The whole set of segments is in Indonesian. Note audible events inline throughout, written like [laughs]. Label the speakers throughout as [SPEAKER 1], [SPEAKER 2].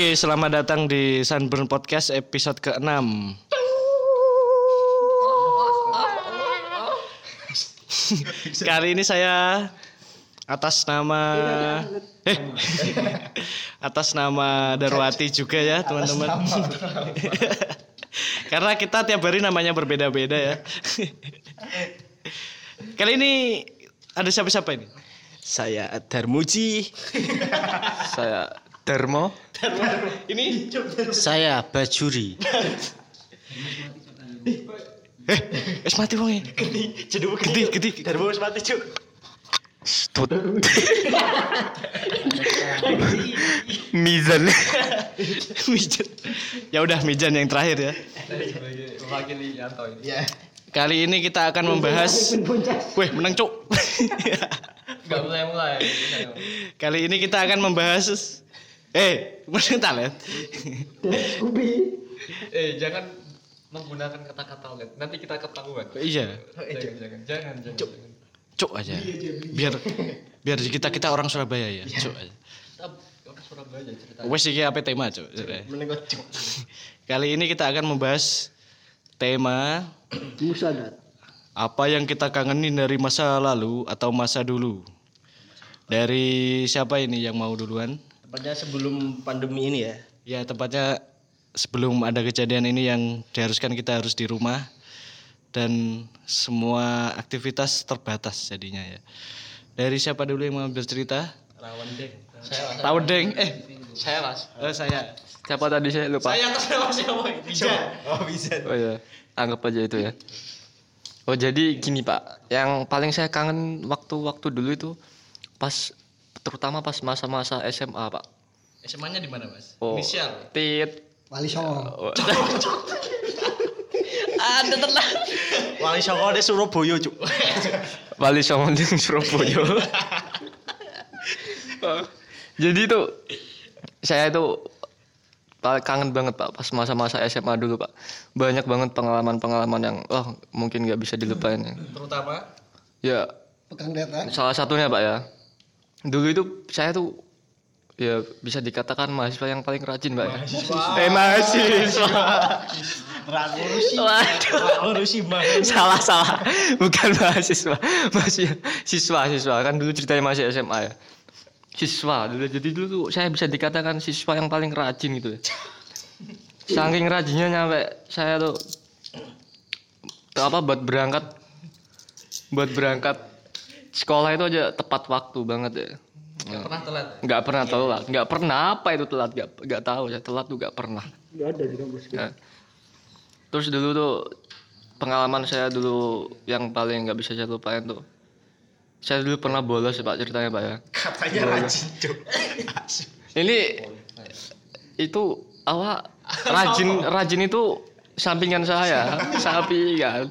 [SPEAKER 1] Oke, selamat datang di Sunburn Podcast episode ke-6. [laughs] Kali ini saya atas nama eh [laughs] atas nama Darwati juga ya, teman-teman. [laughs] Karena kita tiap hari namanya berbeda-beda ya. Kali ini ada siapa-siapa ini?
[SPEAKER 2] Saya Darmuji. saya Darmo.
[SPEAKER 1] Ini
[SPEAKER 2] Saya Bajuri.
[SPEAKER 1] eh, es mati wong
[SPEAKER 2] Jeduk
[SPEAKER 1] Gede, gede.
[SPEAKER 2] Darmo wis mati, Cuk. Stut. [laughs] Mizan. [laughs]
[SPEAKER 1] Mijan. Ya udah Mijan yang terakhir ya.
[SPEAKER 3] Mewakili Yanto ini.
[SPEAKER 2] Ya.
[SPEAKER 1] Kali ini kita akan membahas Weh, menang cuk.
[SPEAKER 3] Enggak mulai mulai.
[SPEAKER 1] Kali ini kita akan membahas Eh, menang talent.
[SPEAKER 3] Eh jangan menggunakan kata-kata let. Nanti kita ketahuan.
[SPEAKER 1] Iya,
[SPEAKER 3] Jangan jangan jangan jangan. jangan.
[SPEAKER 1] cuk aja. Biar biar kita kita orang Surabaya ya, cuk aja.
[SPEAKER 3] Orang Surabaya cerita.
[SPEAKER 1] Wes iki apa tema, cuk?
[SPEAKER 2] Cuk.
[SPEAKER 1] Kali ini kita akan membahas tema
[SPEAKER 2] Musadat.
[SPEAKER 1] apa yang kita kangenin dari masa lalu atau masa dulu. Dari siapa ini yang mau duluan?
[SPEAKER 2] Tepatnya sebelum pandemi ini ya.
[SPEAKER 1] Ya tepatnya sebelum ada kejadian ini yang diharuskan kita harus di rumah dan semua aktivitas terbatas jadinya ya. Dari siapa dulu yang mau bercerita?
[SPEAKER 3] Rawan deng. Saya
[SPEAKER 1] Tahu deng? Eh,
[SPEAKER 3] saya mas.
[SPEAKER 1] oh, saya.
[SPEAKER 4] Siapa tadi saya lupa?
[SPEAKER 1] Saya atas nama siapa? Bisa.
[SPEAKER 2] Oh, bisa.
[SPEAKER 4] Oh ya, anggap aja itu ya. Oh jadi gini Pak, yang paling saya kangen waktu-waktu dulu itu pas terutama pas masa-masa SMA Pak.
[SPEAKER 1] SMA-nya di mana, Mas?
[SPEAKER 4] Oh,
[SPEAKER 1] Inisial.
[SPEAKER 4] Tit.
[SPEAKER 2] Wali Songo.
[SPEAKER 4] Oh, [laughs] Ada telah.
[SPEAKER 2] Wali Songo di Surabaya, Cuk. [laughs]
[SPEAKER 4] Wali Songo di Surabaya. Oh, jadi itu saya itu kangen banget pak pas masa-masa SMA dulu pak banyak banget pengalaman-pengalaman yang oh mungkin nggak bisa dilupain ya.
[SPEAKER 1] Terutama
[SPEAKER 4] ya
[SPEAKER 2] Pekan Data.
[SPEAKER 4] Salah satunya Pak ya. Dulu itu saya tuh ya bisa dikatakan mahasiswa yang paling rajin Pak. ya. Eh mahasiswa.
[SPEAKER 2] Rakurusi.
[SPEAKER 4] Waduh.
[SPEAKER 2] Rakurusi mah.
[SPEAKER 4] salah salah. Bukan mahasiswa. Masih siswa siswa kan dulu ceritanya masih SMA ya. Siswa dulu jadi dulu tuh saya bisa dikatakan siswa yang paling rajin gitu ya. Saking rajinnya nyampe saya tuh apa buat berangkat buat berangkat sekolah itu aja tepat waktu banget ya.
[SPEAKER 3] Nggak pernah telat.
[SPEAKER 4] Nggak pernah telat, nggak pernah apa itu telat, nggak nggak tahu ya telat tuh nggak pernah.
[SPEAKER 2] Enggak ada juga Bos.
[SPEAKER 4] Nah, terus dulu tuh pengalaman saya dulu yang paling nggak bisa saya lupain tuh. Saya dulu pernah bolos ya pak ceritanya pak ya.
[SPEAKER 2] Katanya rajin, Cuk. [laughs]
[SPEAKER 4] Ini itu awak rajin rajin itu sampingan saya, sampingan.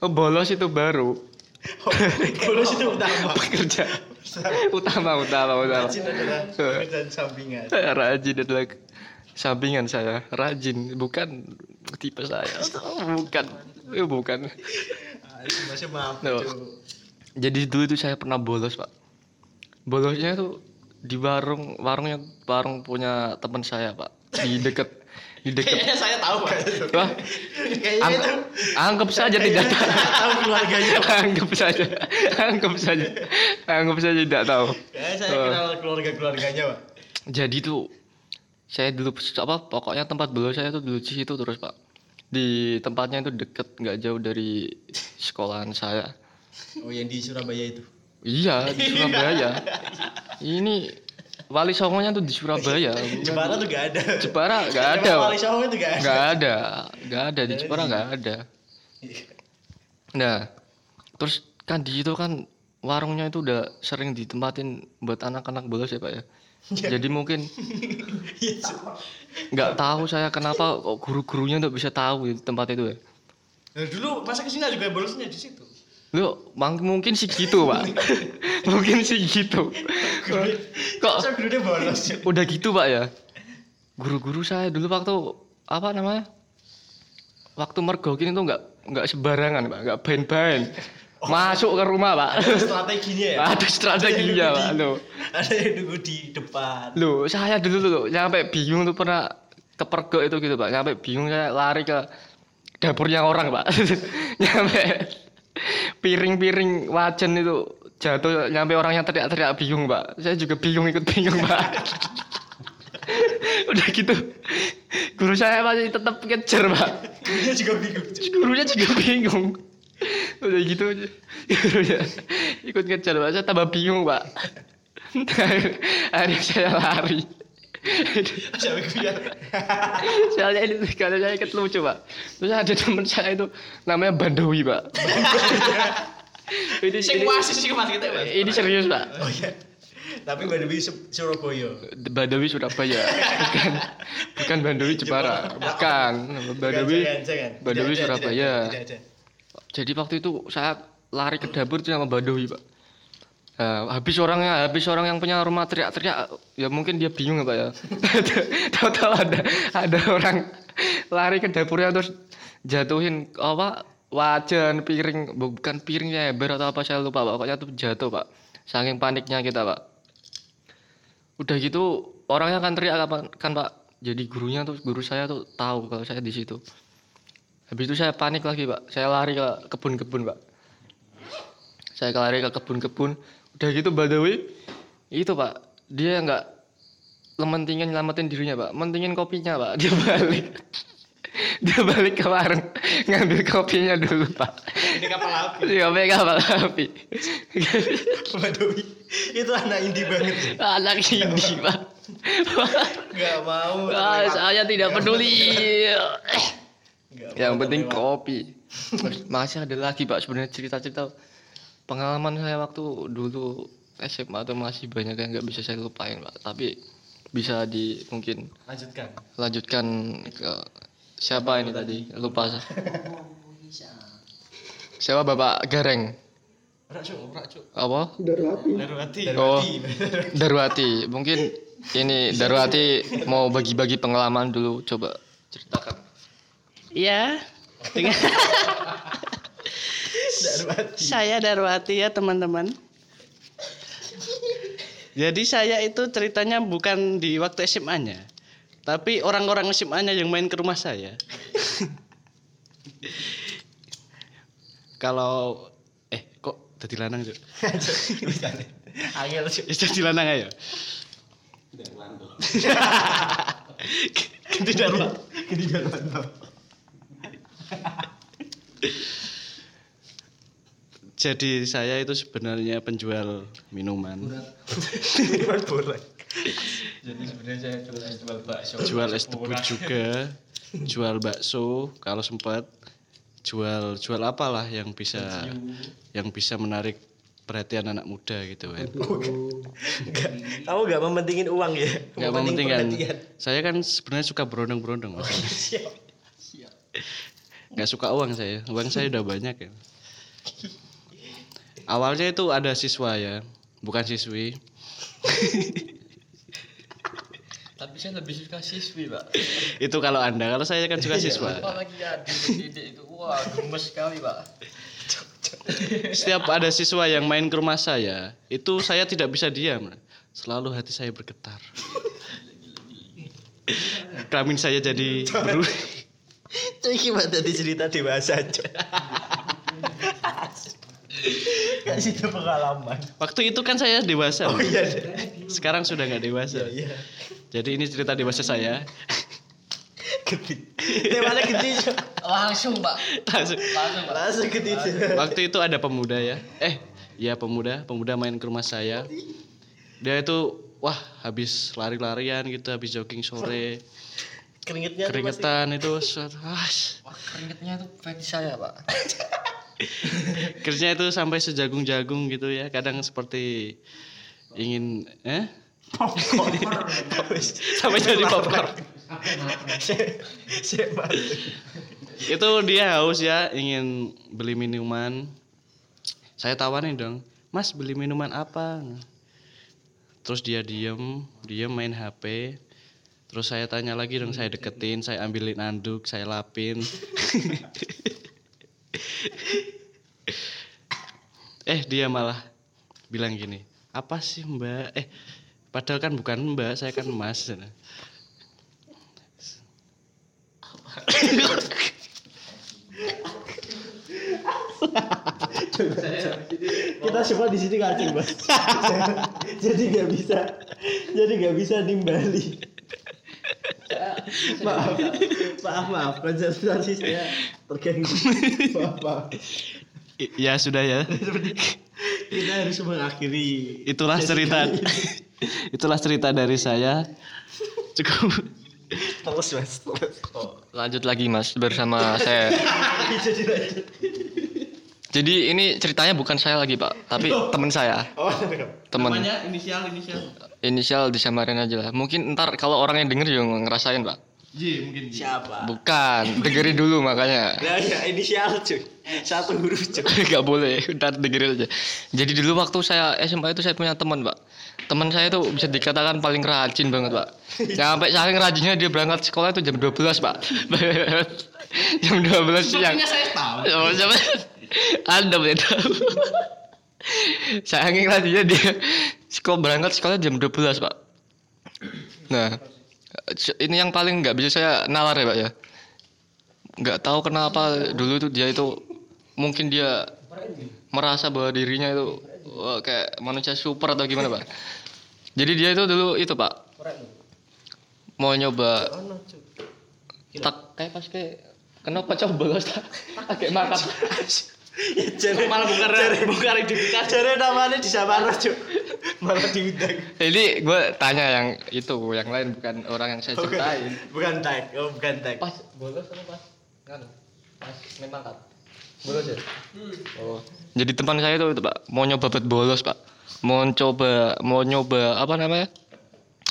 [SPEAKER 4] Oh, bolos itu baru.
[SPEAKER 2] Itu [laughs] utama.
[SPEAKER 4] Pekerja utama utama utama.
[SPEAKER 2] Rajin adalah pekerjaan sampingan. [laughs]
[SPEAKER 4] rajin adalah sampingan saya rajin bukan tipe saya [laughs] bukan Eh, bukan
[SPEAKER 2] Masih maaf,
[SPEAKER 4] No. Jadi dulu itu saya pernah bolos pak bolosnya tuh di warung warungnya warung punya teman saya pak di deket di deket
[SPEAKER 1] Kayaknya saya tahu, Pak.
[SPEAKER 4] wah
[SPEAKER 2] Kayaknya
[SPEAKER 4] ang-
[SPEAKER 2] itu
[SPEAKER 4] anggap saja tidak tahu
[SPEAKER 2] tahu keluarganya.
[SPEAKER 4] anggap saja anggap saja anggap saja tidak tahu
[SPEAKER 2] Kayaknya saya
[SPEAKER 4] Oh.
[SPEAKER 2] kenal keluarga-keluarganya, Pak.
[SPEAKER 4] jadi tuh saya dulu apa pokoknya tempat bolos saya tuh dulu di situ terus pak di tempatnya itu deket nggak jauh dari sekolahan saya
[SPEAKER 2] Oh, yang di Surabaya itu.
[SPEAKER 4] iya di [laughs] Surabaya ini wali songonya tuh di Surabaya.
[SPEAKER 2] Jepara tuh gak ada.
[SPEAKER 4] Jepara nggak ada.
[SPEAKER 2] Wali Songo itu gak ada.
[SPEAKER 4] nggak ada? nggak ada. Di Jepara nggak ada. Nah terus kan di situ kan warungnya itu udah sering ditempatin buat anak-anak bolos ya pak ya? Jadi mungkin
[SPEAKER 2] Iya,
[SPEAKER 4] nggak tahu saya kenapa kok guru-gurunya nggak bisa tahu di tempat itu ya?
[SPEAKER 2] Nah, dulu masa ke sini juga bolosnya di situ.
[SPEAKER 4] Lu mungkin sih gitu pak [laughs] mungkin sih gitu kok
[SPEAKER 2] gurunya bolos,
[SPEAKER 4] udah gitu pak ya guru-guru saya dulu waktu apa namanya waktu mergokin itu nggak nggak sembarangan pak nggak bain-bain Masuk ke rumah, Pak.
[SPEAKER 2] Strateginya ya.
[SPEAKER 4] Ada strateginya, Pak. Loh.
[SPEAKER 2] Ada yang nunggu di depan.
[SPEAKER 4] Loh, saya dulu loh, sampai bingung tuh pernah kepergok itu gitu, Pak. Sampai bingung saya lari ke dapurnya orang, Pak. [laughs] nyampe piring-piring wajan itu jatuh nyampe orangnya teriak-teriak bingung, Pak. Saya juga bingung ikut bingung, Pak. [laughs] Udah gitu. Guru saya masih tetap kejar, Pak.
[SPEAKER 2] Gurunya juga bingung.
[SPEAKER 4] Gurunya juga bingung. Udah gitu. Gurunya ikut ngejar, Pak. Saya tambah bingung, Pak. [laughs] Akhirnya saya lari. [laughs] Soalnya ini kalau saya ikut lucu pak. Terus ada teman saya itu namanya Bandowi pak. [laughs] ini, ini, ini serius pak.
[SPEAKER 2] Oh iya. Tapi Sur- Surabaya.
[SPEAKER 4] Bandowi Surabaya, bukan bukan Bandowi Jepara, bukan Bandowi. Bandowi Surabaya. Jadi waktu itu saya lari ke dapur itu sama Bandowi pak. Nah, habis orangnya, habis orang yang punya rumah teriak-teriak, ya mungkin dia bingung ya pak ya. [laughs] Tahu-tahu ada ada orang lari ke dapurnya terus jatuhin apa wajan, piring, bukan piringnya ember atau apa saya lupa pak. Pokoknya tuh jatuh pak. Saking paniknya kita pak. Udah gitu orangnya kan teriak kan, kan pak. Jadi gurunya tuh guru saya tuh tahu kalau saya di situ. Habis itu saya panik lagi pak. Saya lari ke kebun-kebun pak. Saya lari ke kebun-kebun. Udah gitu Badawi itu pak. Dia nggak lementingin nyelamatin dirinya pak. Mentingin kopinya pak. Dia balik. [laughs] Dia balik ke warung ngambil kopinya dulu pak.
[SPEAKER 2] Ini kapal api.
[SPEAKER 4] Dia pegang kapal api.
[SPEAKER 2] Itu anak indie banget.
[SPEAKER 4] Anak ini pak.
[SPEAKER 2] Gak mau.
[SPEAKER 4] Ah, saya tidak peduli. Yang penting kopi. Masih ada lagi pak sebenarnya cerita-cerita pengalaman saya waktu dulu SMA tuh masih banyak yang nggak bisa saya lupain pak. Tapi bisa di mungkin
[SPEAKER 2] Lanjutkan.
[SPEAKER 4] lanjutkan ke siapa ini tadi lupa saya. Siapa bapak Gareng? Apa?
[SPEAKER 2] Darwati.
[SPEAKER 4] Oh, Darwati. Mungkin ini Darwati mau bagi-bagi pengalaman dulu. Coba ceritakan.
[SPEAKER 1] Iya. Dengan [laughs]
[SPEAKER 2] Darwati.
[SPEAKER 1] saya Darwati ya teman-teman. Jadi saya itu ceritanya bukan di waktu SMA-nya. Tapi orang-orang SMA-nya yang main ke rumah saya. Kalau eh kok tadi lanang, Cuk?
[SPEAKER 2] Angel cuk.
[SPEAKER 1] Ya jadi lanang ayo.
[SPEAKER 2] Ganti Darwati. Ganti Darwanto. [laughs]
[SPEAKER 1] Jadi saya itu sebenarnya penjual minuman,
[SPEAKER 2] Minuman borak.
[SPEAKER 3] Jadi sebenarnya saya jual jual bakso.
[SPEAKER 1] jual es tebu juga, jual bakso kalau sempat, jual jual apalah yang bisa yang bisa menarik perhatian anak muda gitu kan.
[SPEAKER 2] Enggak. Kamu gak mementingin uang ya?
[SPEAKER 1] Nggak
[SPEAKER 2] Mementingin
[SPEAKER 1] mementingkan.
[SPEAKER 2] perhatian.
[SPEAKER 1] Saya kan sebenarnya suka berondong-berondong. Mas.
[SPEAKER 2] Siap.
[SPEAKER 1] Nggak suka uang saya. Uang saya udah banyak ya. Awalnya itu ada siswa ya, bukan siswi.
[SPEAKER 3] Tapi saya lebih suka siswi, Pak. [laughs]
[SPEAKER 1] Itu kalau Anda, kalau saya kan suka siswa.
[SPEAKER 3] Apalagi adik didik itu wah gemes sekali, Pak. [laughs]
[SPEAKER 1] Setiap ada siswa yang main ke rumah saya, itu saya tidak bisa diam. Selalu hati saya bergetar. Kelamin saya jadi [laughs] beru.
[SPEAKER 2] Itu gimana tadi cerita dewasa aja. Kasih itu pengalaman.
[SPEAKER 1] Waktu itu kan saya dewasa.
[SPEAKER 2] Oh iya.
[SPEAKER 1] Sekarang sudah nggak dewasa.
[SPEAKER 2] Iya.
[SPEAKER 1] Jadi ini cerita dewasa saya.
[SPEAKER 2] Temanya gedit. Cuk.
[SPEAKER 3] Langsung, Pak.
[SPEAKER 1] Langsung.
[SPEAKER 3] Langsung, Pak.
[SPEAKER 2] Langsung.
[SPEAKER 1] Waktu itu ada pemuda ya. Eh, iya pemuda, pemuda main ke rumah saya. Dia itu wah habis lari-larian gitu, habis jogging sore,
[SPEAKER 2] Keringetnya
[SPEAKER 1] keringetan itu ah,
[SPEAKER 3] Wah, keringetnya itu fetish saya, Pak. [laughs] [laughs]
[SPEAKER 1] kerjanya itu sampai sejagung-jagung gitu ya. Kadang seperti ingin eh [laughs] sampai jadi popcorn. Itu dia haus ya, ingin beli minuman. Saya tawarin dong, Mas beli minuman apa? Terus dia diem, dia main HP. Terus saya tanya lagi dong, saya deketin, saya ambilin anduk, saya lapin. [laughs] eh dia malah bilang gini apa sih mbak eh padahal kan bukan mbak saya kan mas
[SPEAKER 2] Kita semua di sini ngacung, Mas. jadi nggak bisa. Jadi nggak bisa nimbali. maaf, maaf, maaf. Konsentrasi saya terganggu. Maaf, maaf.
[SPEAKER 1] I- ya sudah ya [laughs]
[SPEAKER 2] Kita harus mengakhiri.
[SPEAKER 1] itulah cerita [laughs] itulah cerita dari saya cukup
[SPEAKER 2] Terus, Mas. Terus.
[SPEAKER 4] Lanjut lagi mas bersama saya. [laughs]
[SPEAKER 2] Jadi lanjut.
[SPEAKER 4] Jadi ini ceritanya bukan saya lagi pak, tapi teman saya,
[SPEAKER 2] Oh,
[SPEAKER 4] teman
[SPEAKER 1] inisial inisial
[SPEAKER 4] inisial disamarin aja lah. Mungkin ntar kalau orang yang denger juga ngerasain pak.
[SPEAKER 1] J mungkin J.
[SPEAKER 2] siapa?
[SPEAKER 4] Bukan, dengerin dulu makanya.
[SPEAKER 2] Nah, ya inisial cuy. Satu huruf cuy. [laughs]
[SPEAKER 4] Gak boleh, ntar dengerin aja. Jadi dulu waktu saya SMA itu saya punya teman pak. Teman saya itu bisa dikatakan paling rajin banget pak. [laughs] Sampai saking rajinnya dia berangkat sekolah [laughs] itu jam 12 pak. jam 12 siang.
[SPEAKER 1] saya tahu
[SPEAKER 4] Oh, siapa? Anda boleh tahu. Saking rajinnya dia sekolah berangkat sekolah jam 12 pak. Nah, ini yang paling nggak bisa saya nalar ya pak ya. Nggak tahu kenapa dulu tuh dia itu mungkin dia merasa bahwa dirinya itu wah, kayak manusia super atau gimana pak. Jadi dia itu dulu itu pak mau nyoba tak kayak pas kayak kenapa coba bolos tak kayak makan
[SPEAKER 2] jare malah bukan bukan identitas. Jare namanya di Samara cuy. Malah diundang.
[SPEAKER 4] Jadi gue tanya yang itu, yang lain bukan orang yang saya ceritain.
[SPEAKER 2] Bukan tag. Oh, bukan tag.
[SPEAKER 4] Pas bolos apa pas? Kan, pas memang kan. Bolos ya? Oh. Jadi teman saya itu, itu pak, mau nyoba buat bolos pak. Mau coba, mau nyoba apa namanya?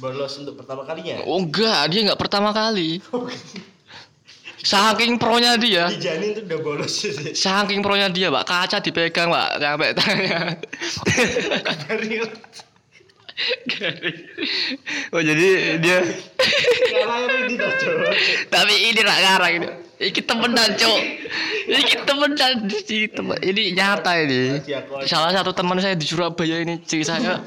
[SPEAKER 2] Bolos untuk pertama kalinya.
[SPEAKER 4] Oh enggak, dia nggak pertama kali. [laughs] Saking pronya dia,
[SPEAKER 2] Di Janin tuh udah bolos sih.
[SPEAKER 4] saking pronya dia pak, kaca dipegang pak, sampai tangannya. [laughs] Garing. [laughs] oh jadi dia
[SPEAKER 2] ini
[SPEAKER 4] tapi ini rak ngarang ini. Iki temenan cok iki temenan ini temen ini nyata ini. Salah satu teman saya di Surabaya ini kisahnya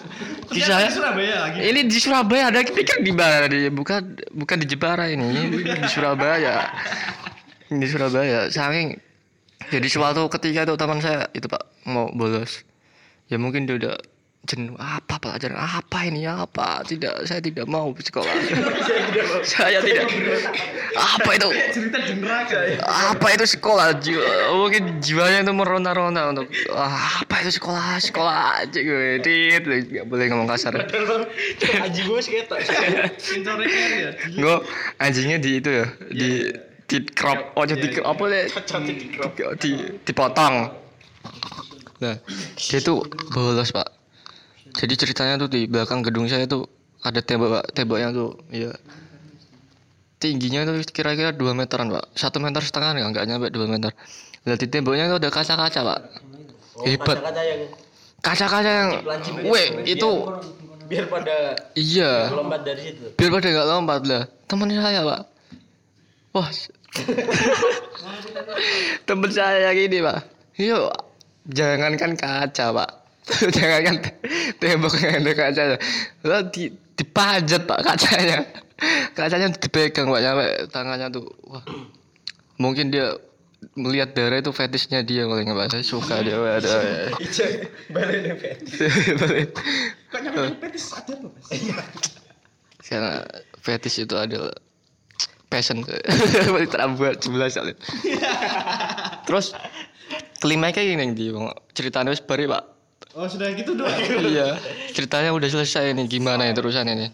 [SPEAKER 4] kisahnya
[SPEAKER 1] Surabaya lagi.
[SPEAKER 4] Ini di Surabaya ada pikir di mana nih bukan bukan di Jepara ini. Ini di Surabaya. Di Surabaya. Saking jadi suatu ketika itu teman saya itu pak mau bolos. Ya mungkin dia udah jenuh apa pelajaran apa ini? Apa? Tidak saya tidak mau sekolah [laughs] saya tidak apa itu?
[SPEAKER 1] Cerita jenraka ya
[SPEAKER 4] apa itu sekolah? Jiwa mungkin jiwanya itu meronta-ronta untuk "Ah, apa itu sekolah? Sekolah aja gue. Tit nggak boleh ngomong kasar.
[SPEAKER 2] Aji gue sih
[SPEAKER 1] ya.
[SPEAKER 4] Gue anjingnya di itu ya di di crop oh jadi di apa deh
[SPEAKER 2] di
[SPEAKER 4] dipotong. Nah dia tuh bolos pak jadi ceritanya tuh di belakang gedung saya tuh ada tembok pak. Temboknya tuh ya tingginya tuh kira-kira 2 meteran pak. Satu meter setengah nggak? Nggak nyampe 2 meter. Di temboknya tuh ada kaca-kaca pak.
[SPEAKER 2] Oh,
[SPEAKER 4] Hebat.
[SPEAKER 2] Yang
[SPEAKER 4] kaca-kaca yang weh itu
[SPEAKER 2] biar pada
[SPEAKER 4] iya.
[SPEAKER 2] lompat dari situ.
[SPEAKER 4] biar pada nggak lompat lah. Teman saya pak. Wah. [laughs] Temen saya gini pak. Yuk jangankan kaca pak [laughs] jangankan te- tembok yang ada kaca lah di dipajat pak kacanya kacanya dipegang pak sampai tangannya tuh. Wah. Mungkin dia melihat darah itu fetishnya dia kalau nggak Pak. saya suka dia ada [laughs]
[SPEAKER 2] Balik nih, Fet. [laughs]
[SPEAKER 1] kok nyampe petis ada apa mas
[SPEAKER 4] karena fetish itu adalah passion. Terbuat sebelah soalnya terus kelima kayak gini di ceritanya wis bari pak
[SPEAKER 1] oh sudah gitu doang. [laughs]
[SPEAKER 4] Iya. Ceritanya udah selesai nih gimana ya terusan ini?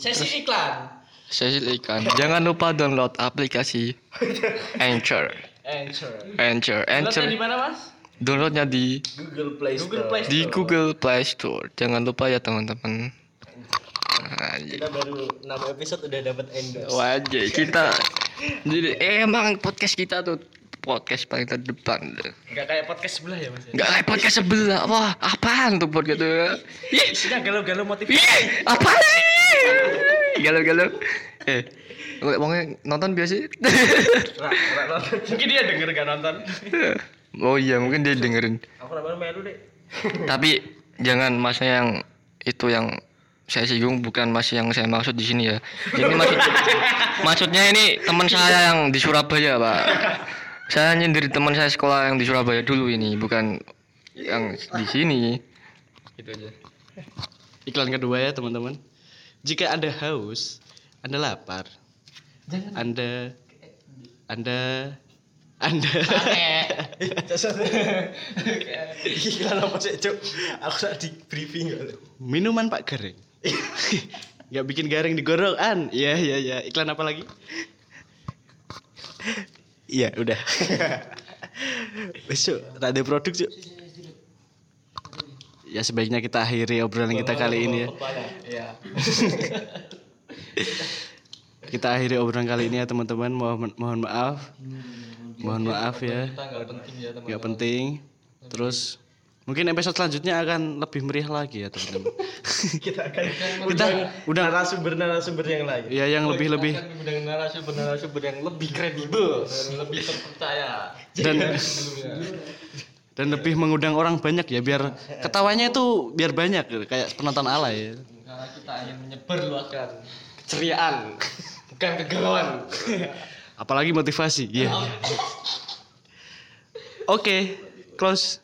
[SPEAKER 2] Sesi iklan.
[SPEAKER 4] saya ikan jangan lupa download aplikasi [laughs] Anchor.
[SPEAKER 2] Answer.
[SPEAKER 4] Anchor. Anchor.
[SPEAKER 2] Downloadnya di mana, Mas?
[SPEAKER 4] downloadnya di
[SPEAKER 2] Google Play Store. Google Play
[SPEAKER 4] di Google Play Store. Jangan lupa ya teman-teman.
[SPEAKER 2] Kita baru 6 episode udah dapat endorse.
[SPEAKER 4] Wajib. Kita [laughs] jadi eh, emang podcast kita tuh podcast paling terdepan
[SPEAKER 2] Enggak kayak podcast sebelah ya, Mas?
[SPEAKER 4] Enggak kayak podcast sebelah. Wah, apaan tuh podcast itu? Ih,
[SPEAKER 2] Isinya galau-galau motivasi.
[SPEAKER 4] ih, apa sih? Galau-galau. Eh, wongnya nonton biasa.
[SPEAKER 2] Mungkin dia denger gak nonton.
[SPEAKER 4] Oh iya, mungkin dia dengerin.
[SPEAKER 2] Aku namanya melu deh.
[SPEAKER 4] Tapi jangan masnya yang itu yang saya singgung bukan mas yang saya maksud di sini ya. Ini maksud [laughs] maksudnya ini teman saya yang di Surabaya, Pak. Saya nyindir teman saya sekolah yang di Surabaya dulu ini, bukan yang di sini. Gitu aja.
[SPEAKER 1] Iklan kedua ya teman-teman. Jika Anda haus, Anda lapar, Anda Anda [laughs] Anda
[SPEAKER 2] Iklan apa sih, Cuk? Aku tak di briefing
[SPEAKER 1] minuman Pak Garing. Gak bikin garing digorokan. Iya iya iya. Iklan apa lagi?
[SPEAKER 2] Iya, udah. Besok tak ada produk, Cuk.
[SPEAKER 1] Ya sebaiknya kita akhiri obrolan kita kali ini ya.
[SPEAKER 3] Iya.
[SPEAKER 1] Kita akhiri obrolan kali ini ya teman-teman. Mohon mohon maaf. Mohon maaf ya.
[SPEAKER 3] Kita nggak penting ya teman.
[SPEAKER 1] Gak penting. Terus mungkin episode selanjutnya akan lebih meriah lagi ya teman-teman. [laughs]
[SPEAKER 2] Kita akan
[SPEAKER 1] kita udah
[SPEAKER 2] narasumber-narasumber yang lain.
[SPEAKER 1] ya yang lebih lebih
[SPEAKER 3] Akan dengan narasumber narasumber yang lebih kredibel dan lebih terpercaya.
[SPEAKER 1] dan [laughs] dan lebih mengundang orang banyak ya biar ketawanya itu biar banyak kayak penonton ala ya.
[SPEAKER 3] Karena kita ingin menyebarluaskan keceriaan, bukan kegalauan.
[SPEAKER 1] Apalagi motivasi. Iya. Oke, close.